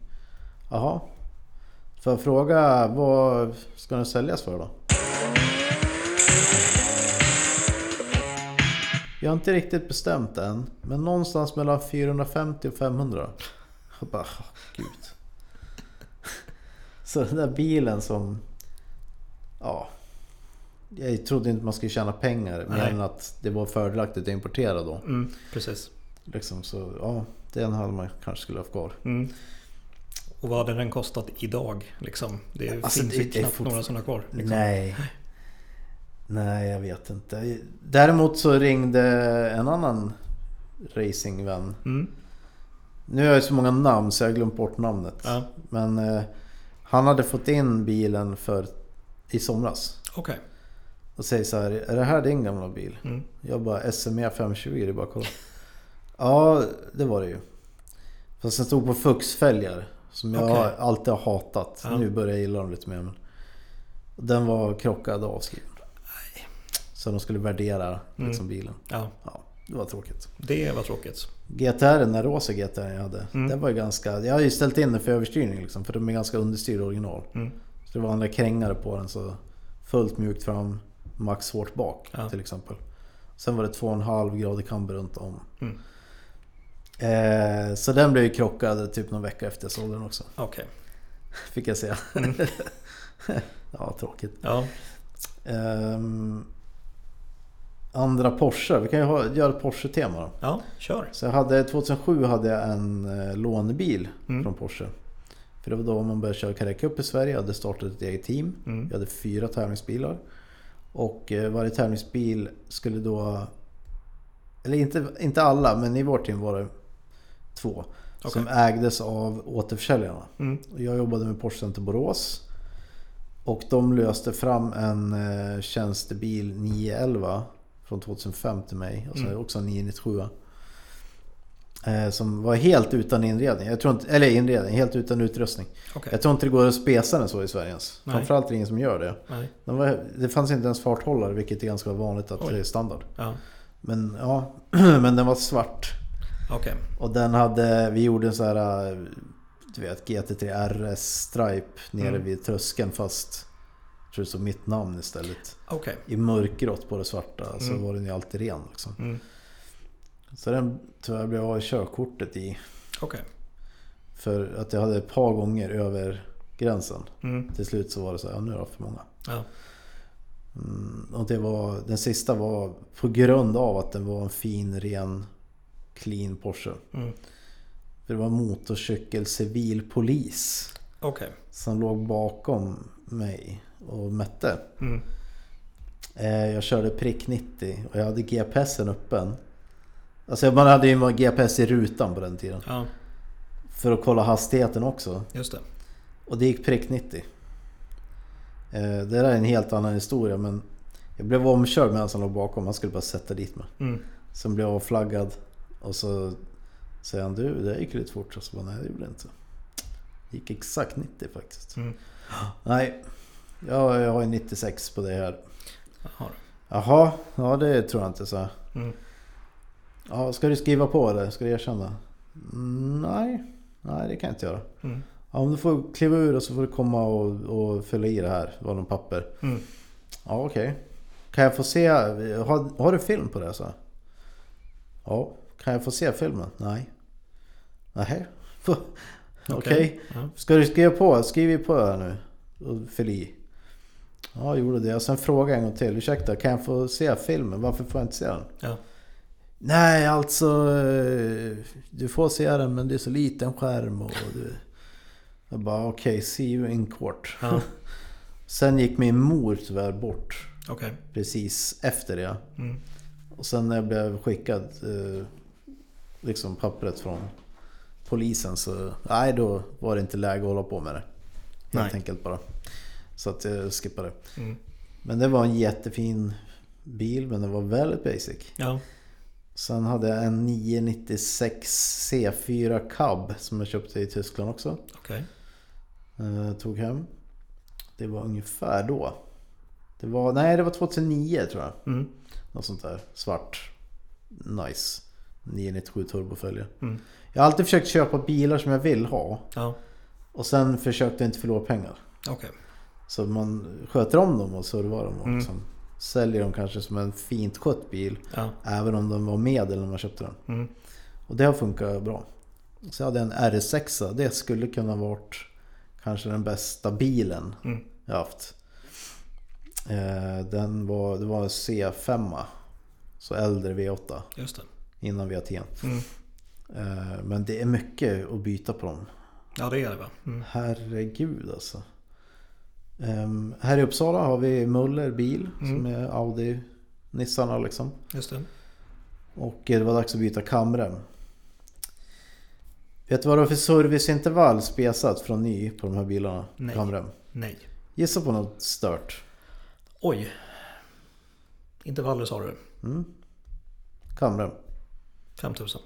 Jaha. Får jag fråga vad ska den säljas för då? Jag har inte riktigt bestämt än. Men någonstans mellan 450 och 500. Jag bara, åh, gud. Så den där bilen som... Ja. Jag trodde inte man skulle tjäna pengar. Nej. än att det var fördelaktigt att importera då. Mm. Precis. Liksom, så ja, den hade man kanske skulle ha kvar. Mm. Och vad hade den kostat idag? Liksom? Det Alltså, finns det- ju knappt några sådana kvar. Liksom. Nej. Nej, jag vet inte. Däremot så ringde en annan racingvän. Mm. Nu har jag så många namn så jag har glömt bort namnet. Ja. Men eh, han hade fått in bilen för i somras. Okej. Och säger så här, är det här din gamla bil? Mm. Jag bara, SME 520, det bara kolla. *laughs* ja, det var det ju. Fast den stod på fuxfälgar. Som jag Okej. alltid har hatat. Ja. Nu börjar jag gilla dem lite mer. Men den var krockad och avskriven. Så de skulle värdera liksom, bilen. Ja, Ja, det var tråkigt. det var tråkigt. GTR, den rosa GTR jag hade. Mm. Den var ju ganska... Jag har ju ställt in den för överstyrning liksom. För de är ganska understyrda original. Mm. Så det var andra krängare på den. Så fullt mjukt fram, max hårt bak Ja. till exempel. Sen var det 2,5 grader kamber runt om. Mm. Eh, så den blev ju krockad typ någon vecka efter jag sålde den också. Okej. Fick jag säga. *laughs* ja, tråkigt. Ja. Ehm, andra Porsche. Vi kan ju ha, göra ett Porsche-tema då. ja, kör. Så jag hade, 2007 hade jag en eh, lånebil Mm. från Porsche. För det var då man började köra Carrera Cup i Sverige. Jag hade startat ett eget team. Mm. Jag hade fyra tävlingsbilar. Och eh, varje tävlingsbil skulle då... Eller inte, inte alla, men i vårt team var det två. Som ägdes av återförsäljarna. Mm. Jag jobbade med Porsche Center Borås. Och de löste fram en eh, tjänstebil 911 från 2005 till mig. Och så Mm. också en 997. Eh, som var helt utan inredning. Jag tror inte, eller inredning, helt utan utrustning. Okej. Jag tror inte det går att spesa den så i Sverige ens. Nej. Framförallt är det ingen som gör det. Den var, det fanns inte ens farthållare vilket är ganska vanligt att Oj. det är standard. Ja. Men ja, *clears throat* men den var svart. Okej. Och den hade, vi gjorde en sån här, du vet GT3 RS Stripe nere Mm. vid tröskeln fast jag tror det stod mitt namn istället. Okej. I mörkgrått på det svarta så Mm. var den ju alltid ren liksom. Mm. Så den tyvärr blev av körkortet i. Okej. För att jag hade ett par gånger över gränsen. Mm. Till slut så var det så här, ja, nu är det för många. Ja. Mm, och det var, den sista var på grund av att den var en fin, ren, clean Porsche. Mm. För det var motorcykel civilpolis Okej. som låg bakom mig och mätte. Mm. Eh, Jag körde prick 90 och jag hade GPSen öppen. Alltså man hade ju GPS i rutan på den tiden. Ja, För att kolla hastigheten också. just det. Och det gick prick 90. Eh, Det där är en helt annan historia men jag blev omkörd medan han låg bakom. Han skulle bara sätta dit mig. Mm. Sen blev jag avflaggad och så säger han du det gick lite fort. Och så bara nej det gjorde det inte. Det gick exakt 90 faktiskt. Mm. Nej, jag, jag har ju 96 på det här. Jaha. Jaha, ja det tror jag inte så. Mm. Ja, ska du skriva på det? Ska du erkänna? Nej, nej det kan jag inte göra. Mm. Ja, om du får kliva ur och så får du komma och, och fylla i det här. Det var någon papper. Mm. Ja, okej. Kan jag få se? Har, har du film på det? Så? Ja. Kan jag få se filmen? Nej. Nej. *laughs* Okej. Ja. Ska du skriva på? Skriv på här nu. Och fyll i. Ja, jag gjorde det. Och sen fråga en gång till. Ursäkta, kan jag få se filmen? Varför får jag inte se den? Ja. Nej, alltså... eh, Du får se den men det är så liten skärm och du... Jag bara okej, see you in court. Ja. *laughs* Sen gick min mor tyvärr bort Okej. precis efter det. Mm. Och sen när jag blev skickad eh, liksom pappret från polisen så nej då var det inte läge att hålla på med det. Helt Nej. enkelt bara. Så att jag skippade. Mm. Men det var en jättefin bil men den var väldigt basic. Ja. Sen hade jag en 996 C4 Cab som jag köpte i Tyskland också. Okej. Eh, tog hem. Det var ungefär då. Det var, nej det var 2009 tror jag. Mm. Något sånt där. Svart. Nice. 997 turbofälgar. Mm. Jag har alltid försökt köpa bilar som jag vill ha. Ja. Och sen försökte jag inte förlora pengar. Okej. Så man sköter om dem och servar dem och Mm. liksom säljer dem kanske som en fint skött bil. Ja. Även om de var medel när man köpte den. Mm. Och det har funkat bra. Så jag hade en RS6. Det skulle kunna varit kanske den bästa bilen Mm. jag haft. Eh, Den var, det var en C5. Så äldre V8 Just det. innan V10. Mm. Eh, Men det är mycket att byta på dem. Ja, det är det va? Mm. Herregud alltså. Ehm, Här i Uppsala har vi Muller bil Mm. som är Audi Nissarna liksom. Just det. Och det var dags att byta kamrem. Vet du vad det var för serviceintervall spesat från ny på de här bilarna? Nej. Kamrem. Nej. Gissa på något stört. Oj. Intervaller sa du. Mm. Kamrem. 5000.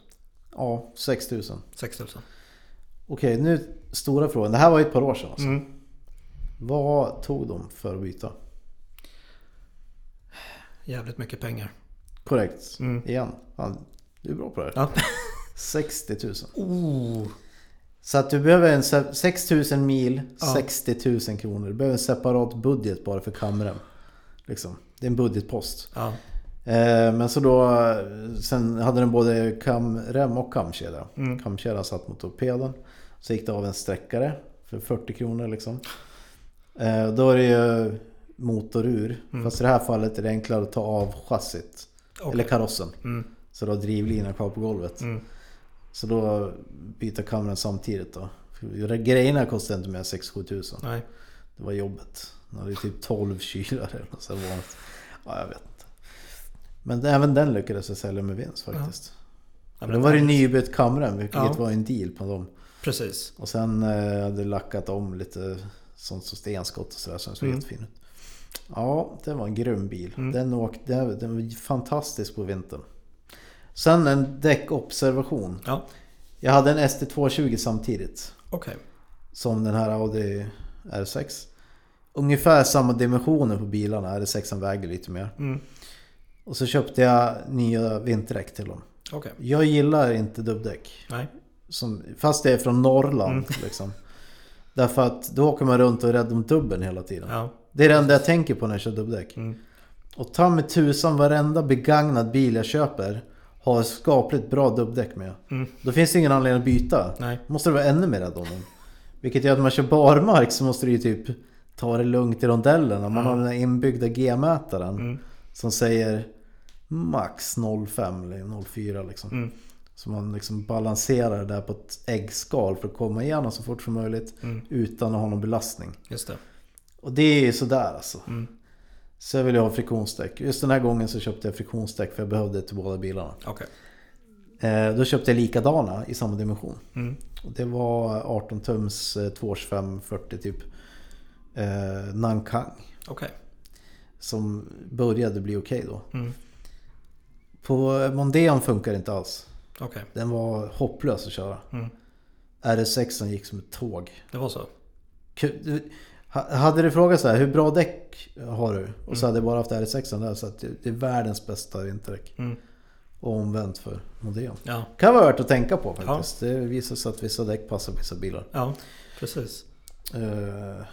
Ja, 6000. 6000. Okej, nu stora frågan. Det här var ju ett par år sedan alltså. Mm. Vad tog de för att byta? Jävligt mycket pengar. Korrekt. Mm. Igen. Fan, du är bra på det här. Ja. 60 000. Oh. Så att du behöver en se- 6000 mil, Ja. 60 000 kronor. Du behöver en separat budget bara för kamrem. Liksom. Det är en budgetpost. Ja. Eh, men så då, sen hade den både kamrem och kamkedja. Mm. Kamkedjan satt mot torpeden. Så gick det av en sträckare för 40 kronor liksom. Eh, då är det ju motor ur. Mm. Fast i det här fallet är det enklare att ta av chassit. Okej. Eller karossen. Mm. Så du har drivlinan kvar på golvet. Mm. Så då byter kameran samtidigt då. För Grejerna kostade inte mer än 6-7 tusen. Nej. Det var jobbet. Den hade typ 12 kylar eller något sånt. Ja, jag vet inte. Men även den lyckades jag sälja med vinst faktiskt. Ja, Då men var det nybytt kamera, vilket Ja. var en deal på dem. Precis. Och sen eh, hade lackat om lite sånt som stenskott och sådär som såg Mm. jättefin ut. Ja, det var en grym bil. Mm. Den, åkte, den, var fantastisk på vintern. Sen en däckobservation. Ja. Jag hade en ST220 samtidigt. Okej. Som den här Audi R6. Ungefär samma dimensioner på bilarna. R6 väger lite mer. Mm. Och så köpte jag nya vinterdäck till dem. Okej. Jag gillar inte dubbdäck. Nej. Som, fast det är från Norrland Mm. liksom. *laughs* Därför att då åker man runt och är rädd om dubben hela tiden. Ja. Det är det enda jag tänker på när jag kör dubbdäck. Mm. Och ta med tusan varenda begagnad bil jag köper har skapligt bra dubbdäck med. Mm. Då finns det ingen anledning att byta. Nej. Måste du vara ännu mer rädd om dem. Vilket gör att när man kör barmark så måste du ju typ ta det lugnt i rondellerna. Man Ja. har den här inbyggda G-mätaren Mm. som säger max 0,5 eller 0,4 liksom. Så man liksom balanserar det där på ett äggskal för att komma igenom så fort som möjligt Mm. utan att ha någon belastning. Just det. Och det är ju sådär alltså. Mm. Så jag vill ju ha friktionsdäck. Just den här gången så köpte jag friktionsdäck för jag behövde det till båda bilarna. Okej. Eh, då köpte jag likadana i samma dimension. Mm. Och det var 18 tums eh, 225 40 typ. Eh, Nankang. Okej. Som började bli okej då. Mm. På Mondeon funkar det inte alls. Okej. Den var hopplös att köra. Mm. RS6 gick som ett tåg. Det var så? Hade du frågat så här, hur bra däck har du? Och så Mm. hade jag bara haft RS6 där så att det är världens bästa vinterdäck. Mm. Och omvänt för Mondeon. Ja. Kan vara värt att tänka på faktiskt. Det visar sig att vissa däck passar på vissa bilar. Ja. Precis. Eh,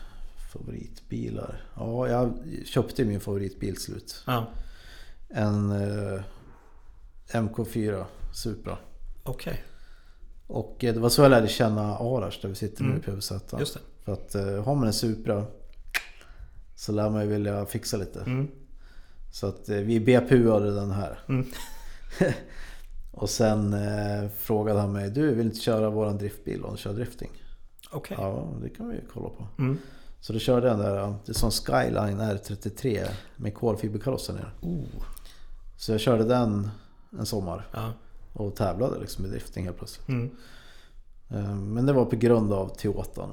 favoritbilar? Ja, jag köpte min favoritbil slut. Ja. En eh, MK4 Supra. Okej. Och eh, det var så jag lärde känna Arash där vi sitter nu Mm. i PVZ. Just det. För att eh, har man en Supra så lär man ju vilja fixa lite. Mm. Så att eh, vi BPU-ade den här. Mm. *laughs* Och sen eh, frågade han mig, du vill inte köra våran driftbil och köra drifting? Okej. Ja, det kan vi ju kolla på. Mm. Så då körde jag den där, det är som Skyline R33 med kolfiberkaross nere. Oh. Så jag körde den en sommar Ja. Och tävlade liksom i drifting helt plötsligt. Mm. Eh, Men det var på grund av Toyotan.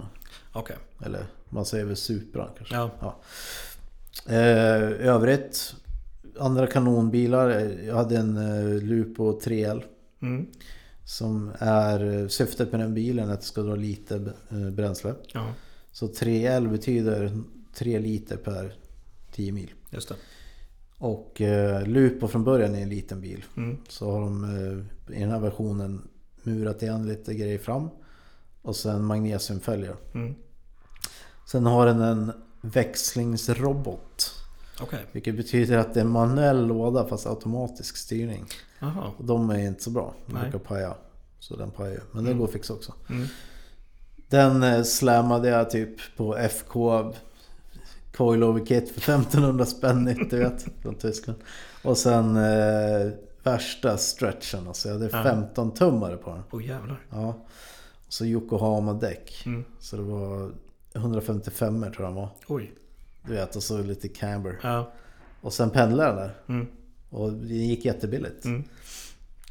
Okej. Eller man säger väl Supra kanske. Ja. Eh, övrigt, andra kanonbilar. Jag hade en eh, Lupo 3L. Mm. Som är syftet med den bilen att det ska dra lite bränsle. Ja. Så 3L betyder 3 liter per 10 mil. Just det. Och eh, Lupo från början är en liten bil. Mm. Så har de eh, i den här versionen murat igen lite grejer fram. Och sen magnesiumfälgar. Mm. Sen har den en växlingsrobot. Okej. Vilket betyder att det är en manuell låda fast automatisk styrning. Jaha. Och de är inte så bra. De brukar paja. Så den pajar ju. Men det Mm. går att fixa också. Mm. Den eh, slammade jag typ på FK Coilover Kit för 1500 spänn nytt, du vet. Från Tyskland. Och sen eh, värsta stretchen. Alltså jag hade Ja. 15 tummare på den. Åh jävlar. Ja. Och så Yokohama däck. Mm. Så det var 155 tror jag den var. Oj. Du vet, och så lite camber. Ja. Och sen pendlade den där. Mm. Och det gick jättebilligt. Mm.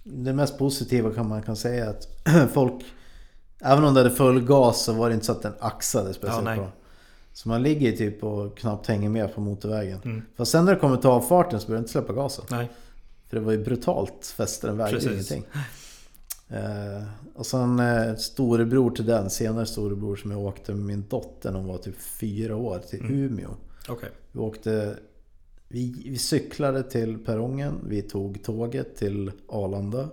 Det mest positiva kan man kan säga är att *clears throat* folk... Även om det hade full gas så var det inte så att den axade speciellt Ja, bra. Så man ligger typ och knappt hänger med på motorvägen. Mm. Fast sen när det kommer till avfarten så börjar det inte släppa gasen. Nej. För det var ju brutalt fäste, den vägde ingenting. Eh, och sen eh, storebror till den, senare storebror som jag åkte med min dotter när hon var typ fyra år till Mm. Umeå. Okej. Vi åkte... Vi, vi cyklade till perrongen, vi tog tåget till Arlanda.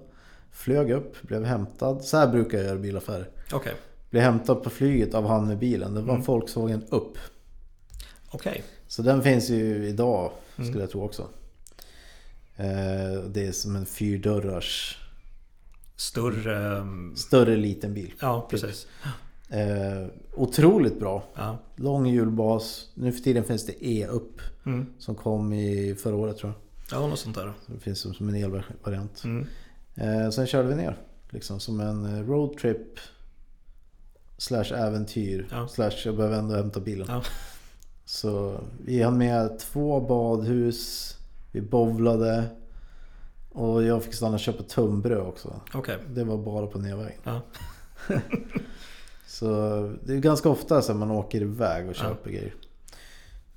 Flög upp, blev hämtad. Så här brukar jag göra bilaffärer. Okej. Blev hämtad på flyget av han med bilen. Det var Mm. Volkswagen upp. Okej. Så den finns ju idag, Mm. skulle jag tro också. Eh, det är som en fyrdörrars Större... ehm, större liten bil. Ja, precis. Eh, otroligt bra. Ja. Lång hjulbas. Nu för tiden finns det E-upp Mm. som kom i förra året tror jag. Ja, något sånt där. Det finns som som en elvariant. Mm. Eh, sen körde vi ner. Liksom som en eh, roadtrip. Slash äventyr. Ja. Slash jag behöver ändå hämta bilen. Ja. Så vi hann med två badhus. Vi bowlade. Och jag fick stanna och köpa tunnbröd också. Okej. Det var bara på nedvägen. Ja. *laughs* Så det är ganska ofta så man åker iväg och köper grejer.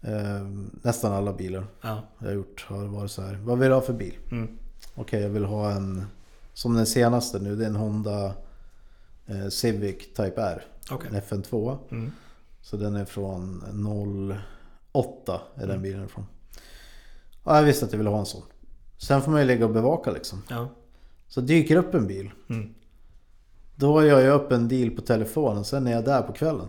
Eh, nästan alla bilar Ja. jag har gjort har varit så här. Vad vill du ha för bil? Mm. Okej, jag vill ha en... Som den senaste nu, det är en Honda eh, Civic Type R. Okej. En FN2. Mm. Så den är från 08 är den Mm. bilen ifrån. Ja, jag visste att jag ville ha en sån. Sen får man ju ligga och bevaka liksom. Ja. Så dyker upp en bil. Mm. Då gör jag upp en deal på telefonen. Sen är jag där på kvällen.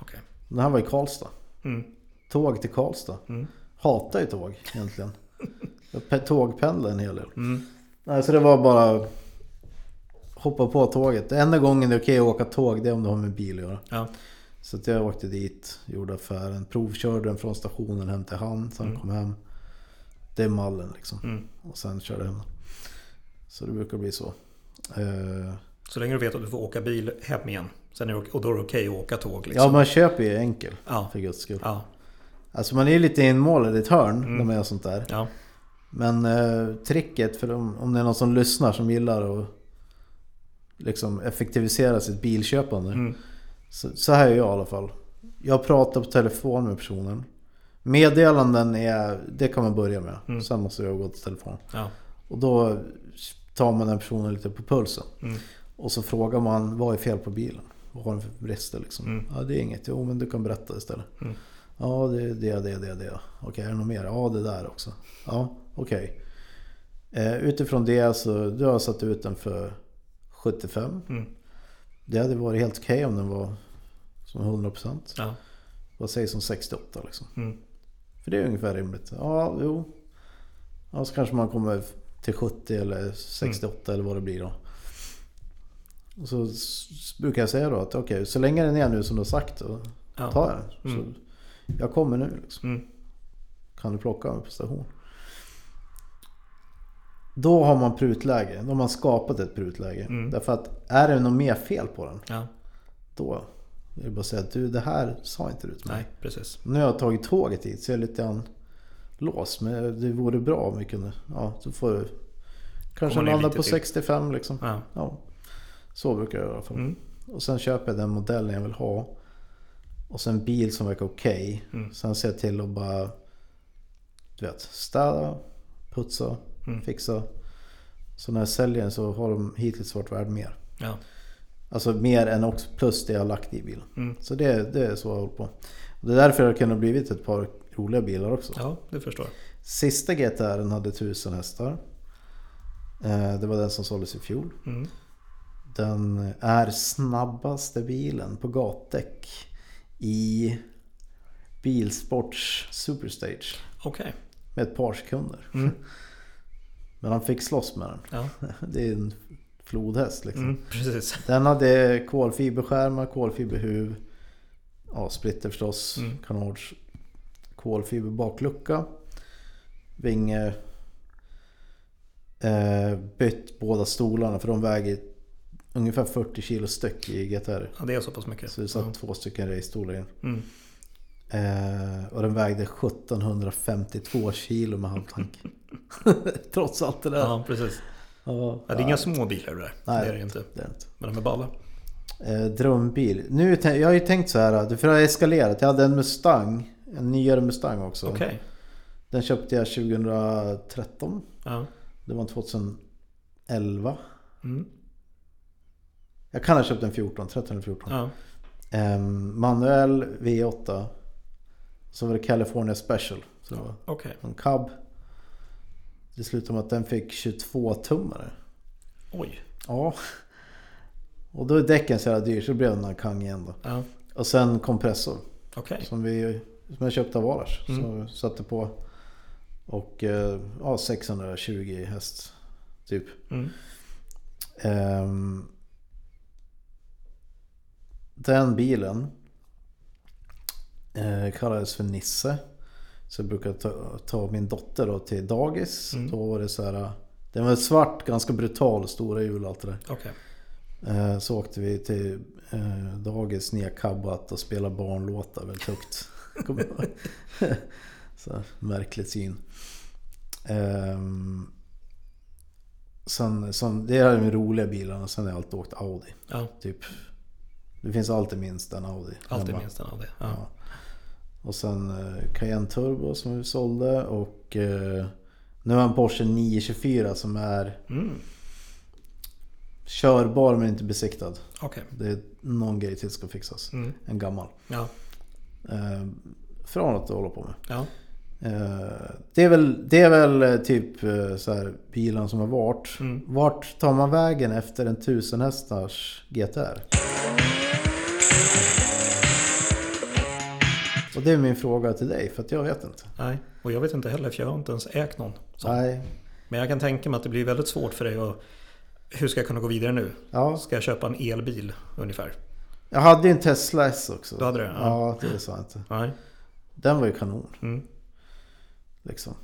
Okej. Den här var i Karlstad. Mm. Tåg till Karlstad. Mm. Hatar ju tåg egentligen. *laughs* Jag pe- tågpendlar en hel del. Mm. Nej, så det var bara hoppa på tåget. Enda gången det är okej att åka tåg det är om du har med bil att göra. Ja. Så att jag åkte dit, gjorde affären, provkörde den från stationen hem till han. Sen Mm. kom hem. Det är mallen liksom. Mm. Och sen körde hem. Så det brukar bli så. Eh, Så länge du vet att du får åka bil hem igen. Sen är det, och då är det okej att åka tåg liksom. Ja, man köper ju enkel Ja. för guds skull. Ja. Alltså man är ju lite inmålad i ett hörn Mm. när man gör sånt där. Ja. Men eh, tricket, för om, om det är någon som lyssnar som gillar att liksom effektivisera sitt bilköpande. Mm. Så, så här gör jag i alla fall. Jag pratar på telefon med personen. Meddelanden är, det kan man börja med. Mm. Sen måste jag gå till telefon. Ja. Och då tar man den personen lite på pulsen. Mm. Och så frågar man vad är fel på bilen? Vad har den för brister liksom? Mm. Ja det är inget. Jo men du kan berätta istället. Mm. Ja det är det, det, det, det. Okej är det något mer? Ja det där också. Ja okej. Eh, utifrån det så du har satt ut den för 75. Mm. Det hade varit helt okej om den var som 100%. Ja. Vad sägs som 68 liksom? Mm. För det är ungefär rimligt. Ja, jo. Ja, så kanske man kommer till 70 eller 68 eller vad det blir då. Och så brukar jag säga då att okej, så länge den är nu som du har sagt då Ja. tar jag den. Mm. jag kommer nu liksom. Mm. Kan du plocka mig på station? Då har man prutläge. Då har man skapat ett prutläge. Mm. Därför att är det något mer fel på den, Ja. då är det bara att säga att du det här sa inte du till mig. Nej, precis. Nu har jag tagit tåget hit så jag är lite grann låst. Men det vore bra om vi kunde... Ja, så får du kanske landa på till. 65 liksom. Ja. Ja, så brukar jag göra i alla fall. Mm. Och sen köper jag den modellen jag vill ha. Och sen en bil som verkar okej. Mm. Sen ser jag till att bara... Du vet, städa, putsa, Mm. fixa. Så när jag säljer den så har de hittills varit värd mer. Ja. Alltså mer än också plus det jag har lagt i bilen. Mm. Så det, det är så jag håller på. Och det är därför det har kunnat blivit ett par roliga bilar också. ja, det förstår jag. Sista GTR hade 1000 hästar. Eh, Det var den som såldes i fjol. Mm. Den är snabbaste bilen på gatdäck i Bilsports Superstage. Okej. Med ett par sekunder. Mm. Men han fick slåss med den. Ja. *laughs* Det är en flodhäst liksom. Mm. Precis. Den hade kolfiberskärmar, kolfiberhuv. Ja, splitter förstås. Mm. Kanage. Kolfiber baklucka. Vinge. Eh, bytt båda stolarna för de väger ungefär 40 kilo styck i GTR. Ja, det är så pass mycket. Så det satt två stycken racestolar in. Mm. Eh, och den vägde 1752 kilo med halvtank. *laughs* *laughs* Trots allt det där. Ja, precis. Ja, det är inga små bilar det där. Nej. Det är det inte. det är inte. Men de är balla. Eh, drömbil. Nu, jag har ju tänkt så här, för det har eskalerat. Jag hade en Mustang, en nyare Mustang också. Okej. Den köpte jag 2013. Ja. Det var 2011. Mm. Jag kan ha köpt en 14, 13 eller 14. Ja. Ehm, manuell V8. Så var det California Special. Så det var Okej. en cab. Det slutade med att den fick 22 tummare. Oj. Ja. Och då är däcken så jävla dyr så det blev den här kang igen då. Ja. Och sen kompressor. Okej. Som, vi, som jag köpte av Alars. Mm. Så satte på Och eh, ja, 620 häst. Typ. Mm. Ehm, den bilen eh, kallades för Nisse. Så jag brukade ta, ta min dotter då till dagis. Mm. Då var det så här. Den var svart, ganska brutal, stora hjul och allt det där. Okej. Eh, Så åkte vi till eh, dagis nedkabbat och spelade barnlåtar väldigt högt. *laughs* *laughs* Så här, märklig syn. Ehm, sen, sen, det är de roliga bilarna, sen har jag alltid åkt Audi. Ja, Typ. Det finns alltid minst en Audi. alltid hemma. minst en det. Ja. Ja. Och sen eh, Cayenne Turbo som vi sålde och eh, nu har jag en Porsche 924 som är Mm. körbar men inte besiktad. Okej. Det är någon grej till ska fixas. Mm. En gammal. Ja. Eh, från att hålla på med. Ja. Det, är väl, det är väl typ så här, bilen som har varit. Mm. Vart tar man vägen efter en 1000 hästars GTR? Och det är min fråga till dig för att jag vet inte. Nej, och jag vet inte heller för jag har inte ens ägt någon. sån. Nej. Men jag kan tänka mig att det blir väldigt svårt för dig att... Hur ska jag kunna gå vidare nu? Ja, Ska jag köpa en elbil ungefär? jag hade ju en Tesla S också. Du hade det? Ja, det sa jag inte. Nej. Den var ju kanon. Mm. Liksom.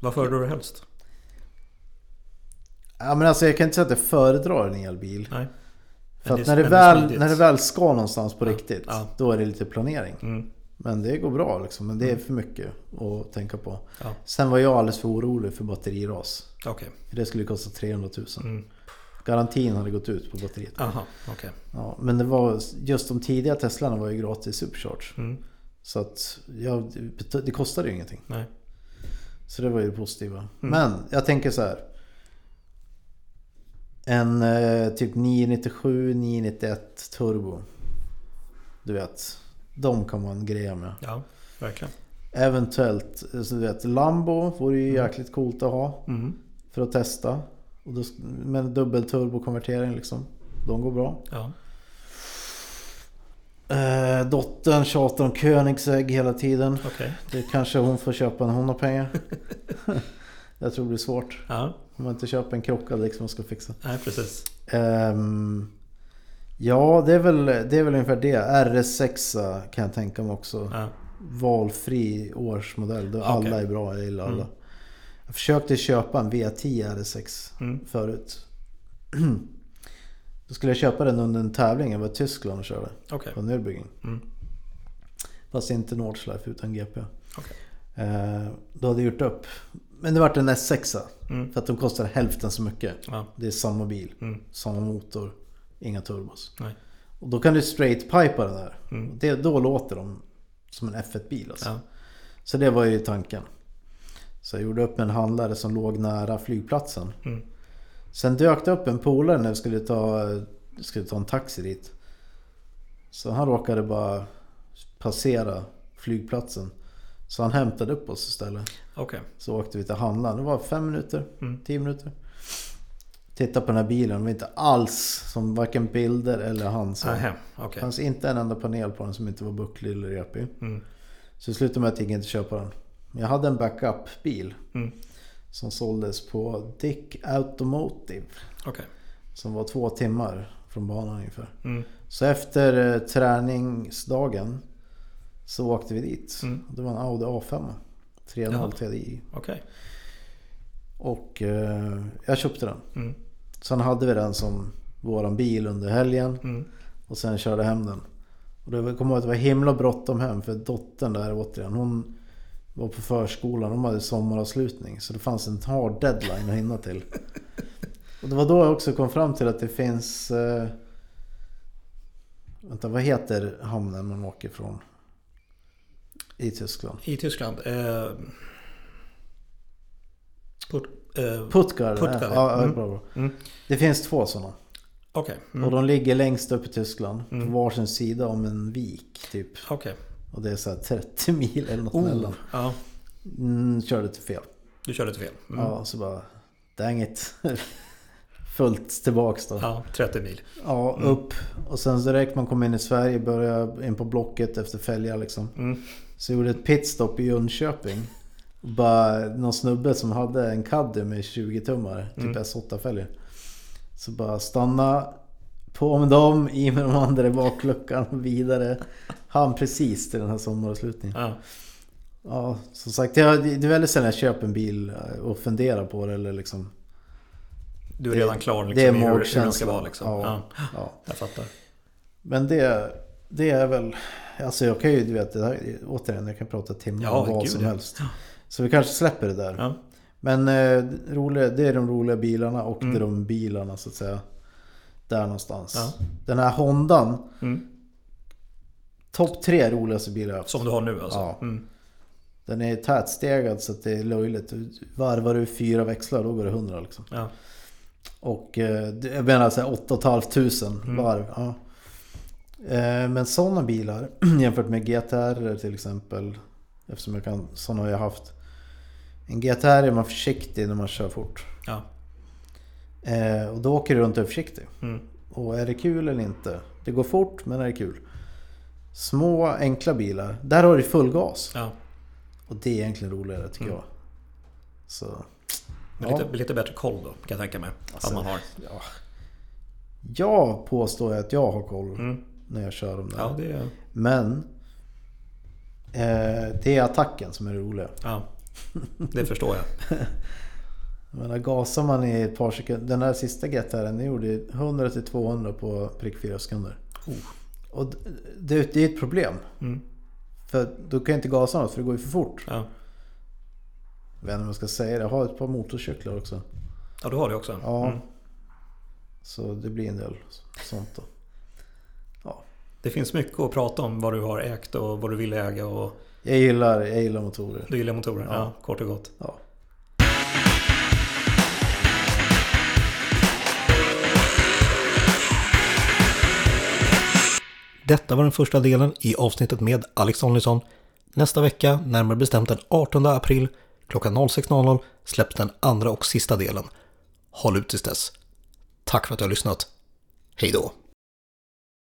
Vad föredrar du helst? Ja, men alltså jag kan inte säga att jag föredrar en elbil. Nej. För att det är- när det, väl, när det väl ska någonstans på Ja, riktigt, ja. då är det lite planering. Mm. Men det går bra liksom. Men det är för mycket att tänka på. Ja. Sen var jag alldeles för orolig för batteriras. Okej. Det skulle kosta 300 000. Mm. Garantin hade gått ut på batteriet. Aha, okej. Ja, men det var, just de tidiga Teslarna var ju gratis supercharge. Mm. Så att ja, det- det kostade ju ingenting. Nej. Så det var ju det positiva. Mm. Men jag tänker så här. En eh, typ 997, 991 turbo. Du vet. De kan man greja med. Ja, verkligen. Eventuellt, så du vet, Lambo vore ju jäkligt coolt att ha. Mm. För att testa. Och då, med dubbel turbokonvertering liksom. De går bra. Ja. Eh, dottern tjatar om Koenigsegg hela tiden. Okej. Det kanske hon får köpa när hon har pengar. *laughs* Jag tror det blir svårt. Ja. Om man inte köper en krockad liksom och ska fixa. Nej, precis. Ehm, ja, det är, väl, det är väl ungefär det. RS6 kan jag tänka mig också. Ja. Valfri årsmodell. Då Okej. alla är bra, jag gillar alla. Mm. Jag försökte köpa en V10 RS6 Mm. förut. *clears throat* Då skulle jag köpa den under en tävling. Jag var i Tyskland och körde. Okej. På Nürburgring. Mm. Fast inte Nordschleife utan GP. Okej. Eh, då hade jag gjort upp. Men det vart en S6. Mm. För att de kostar hälften så mycket. Ja. Det är samma bil. Mm. Samma motor. Inga turbos. Nej. Och då kan du straight pipa den där. Mm. Det, då låter de som en F1-bil alltså. Ja. Så det var ju tanken. Så jag gjorde upp med en handlare som låg nära flygplatsen. Mm. Sen dök det upp en polare när vi skulle ta, skulle ta en taxi dit. Så han råkade bara passera flygplatsen. Så han hämtade upp oss istället. Okej. Så åkte vi till handlaren. Det var fem minuter, Mm. tio minuter. Titta på den här bilen. Det var inte alls som varken bilder eller han sa. Nähä, Det okej. fanns inte en enda panel på den som inte var bucklig eller repig. Mm. Så det slutade med att jag gick inte köpa den. Men jag hade en backup-bil. Mm. Som såldes på Dick Automotive. Okej. Som var två timmar från banan ungefär. Mm. Så efter eh, träningsdagen så åkte vi dit. Mm. Det var en Audi A5. 3.0 Ja. TDI. Okej. Och eh, jag köpte den. Mm. Sen hade vi den som våran bil under helgen. Mm. Och sen körde hem den. Och det ihåg att det var himla bråttom hem för dottern där återigen. Hon var på förskolan. De hade sommaravslutning. Så det fanns en hard deadline att hinna till. *laughs* Och det var då jag också kom fram till att det finns... Eh, vänta, vad heter hamnen man åker från? I Tyskland. I Tyskland. Eh, eh, Puttgard. Puttgard, ja, Mm. bra, bra. Mm. Det finns två sådana. Och Mm. de ligger längst upp i Tyskland. Mm. På varsin sida om en vik typ. Okej. Och det är så här 30 mil eller något Oh, mellan. ja. Mm, körde till fel. Du körde till fel. Mm. Ja, så bara... Dang it. *laughs* Fullt tillbaks då. Ja, 30 mil. Ja, Mm. upp. Och sen direkt man kom in i Sverige började in på Blocket efter fälgar liksom. Mm. Så jag gjorde ett pitstop i Jönköping. Bara någon snubbe som hade en Caddy med 20 tummar, typ S8-fälgar. Så bara stanna, på med dem, i med de andra i bakluckan och vidare. Han precis till den här sommaravslutningen. Ja. Ja, som sagt, det är väldigt sällan jag köper en bil eh, och funderar på det eller liksom. Du är Det- redan klar liksom, det är i hur- hur den ska vara liksom. Ja. Ja. Ja. Jag fattar. Men det, det är väl... Alltså jag kan ju, du vet, det här, återigen, jag kan prata timmar Ja, om vad gud, som ja. Så vi kanske släpper det där. Ja. Men eh, roliga, det är de roliga bilarna och Mm. det är de bilarna så att säga. Där någonstans. Ja. Den här Hondan. Mm. Topp tre roligaste bilar jag haft. Som du har nu alltså? Ja. Mm. Den är tätstegad så att det är löjligt. Varvar du fyra växlar då går det 100 liksom. Ja. Och eh, jag menar såhär 8 500 Mm. varv. Ja. Eh, Men sådana bilar *clears throat* jämfört med GTR till exempel. Eftersom jag kan, sådana har jag haft. En GTR är man försiktig när man kör fort. Ja. Eh, Och då åker du runt och är försiktig. Mm. Och är det kul eller inte? Det går fort men är det kul? Små enkla bilar, där har du full gas. ja. Och det är egentligen roligare tycker Mm. jag. Så... Men Ja. lite, lite bättre koll då, kan jag tänka mig. Alltså, att man har. Ja. Jag påstår att jag har koll Mm. när jag kör dem där. Ja, det är... Men eh, det är attacken som är det roliga. Ja. Det förstår jag. *laughs* Jag menar, gasar man i ett par sekunder. Den här sista GTR den gjorde 100-200 på prick 4 sekunder. Oh. Och det, det är ett problem. Mm. För då kan inte gasa något för det går ju för fort. Ja. Jag vet inte om jag ska säga det. Jag har ett par motorcyklar också. ja, du har det också? Ja. Mm. Så det blir en del sånt då. Det finns mycket att prata om vad du har ägt och vad du vill äga och Jag gillar, jag gillar motorer. du gillar motorer. Ja. Ja. kort och gott. Ja. Detta var den första delen i avsnittet med Alex Danielsson. Nästa vecka, närmare bestämt den 18 april klockan 06.00 släpps den andra och sista delen. Håll ut tills dess. Tack för att du har lyssnat. Hej då!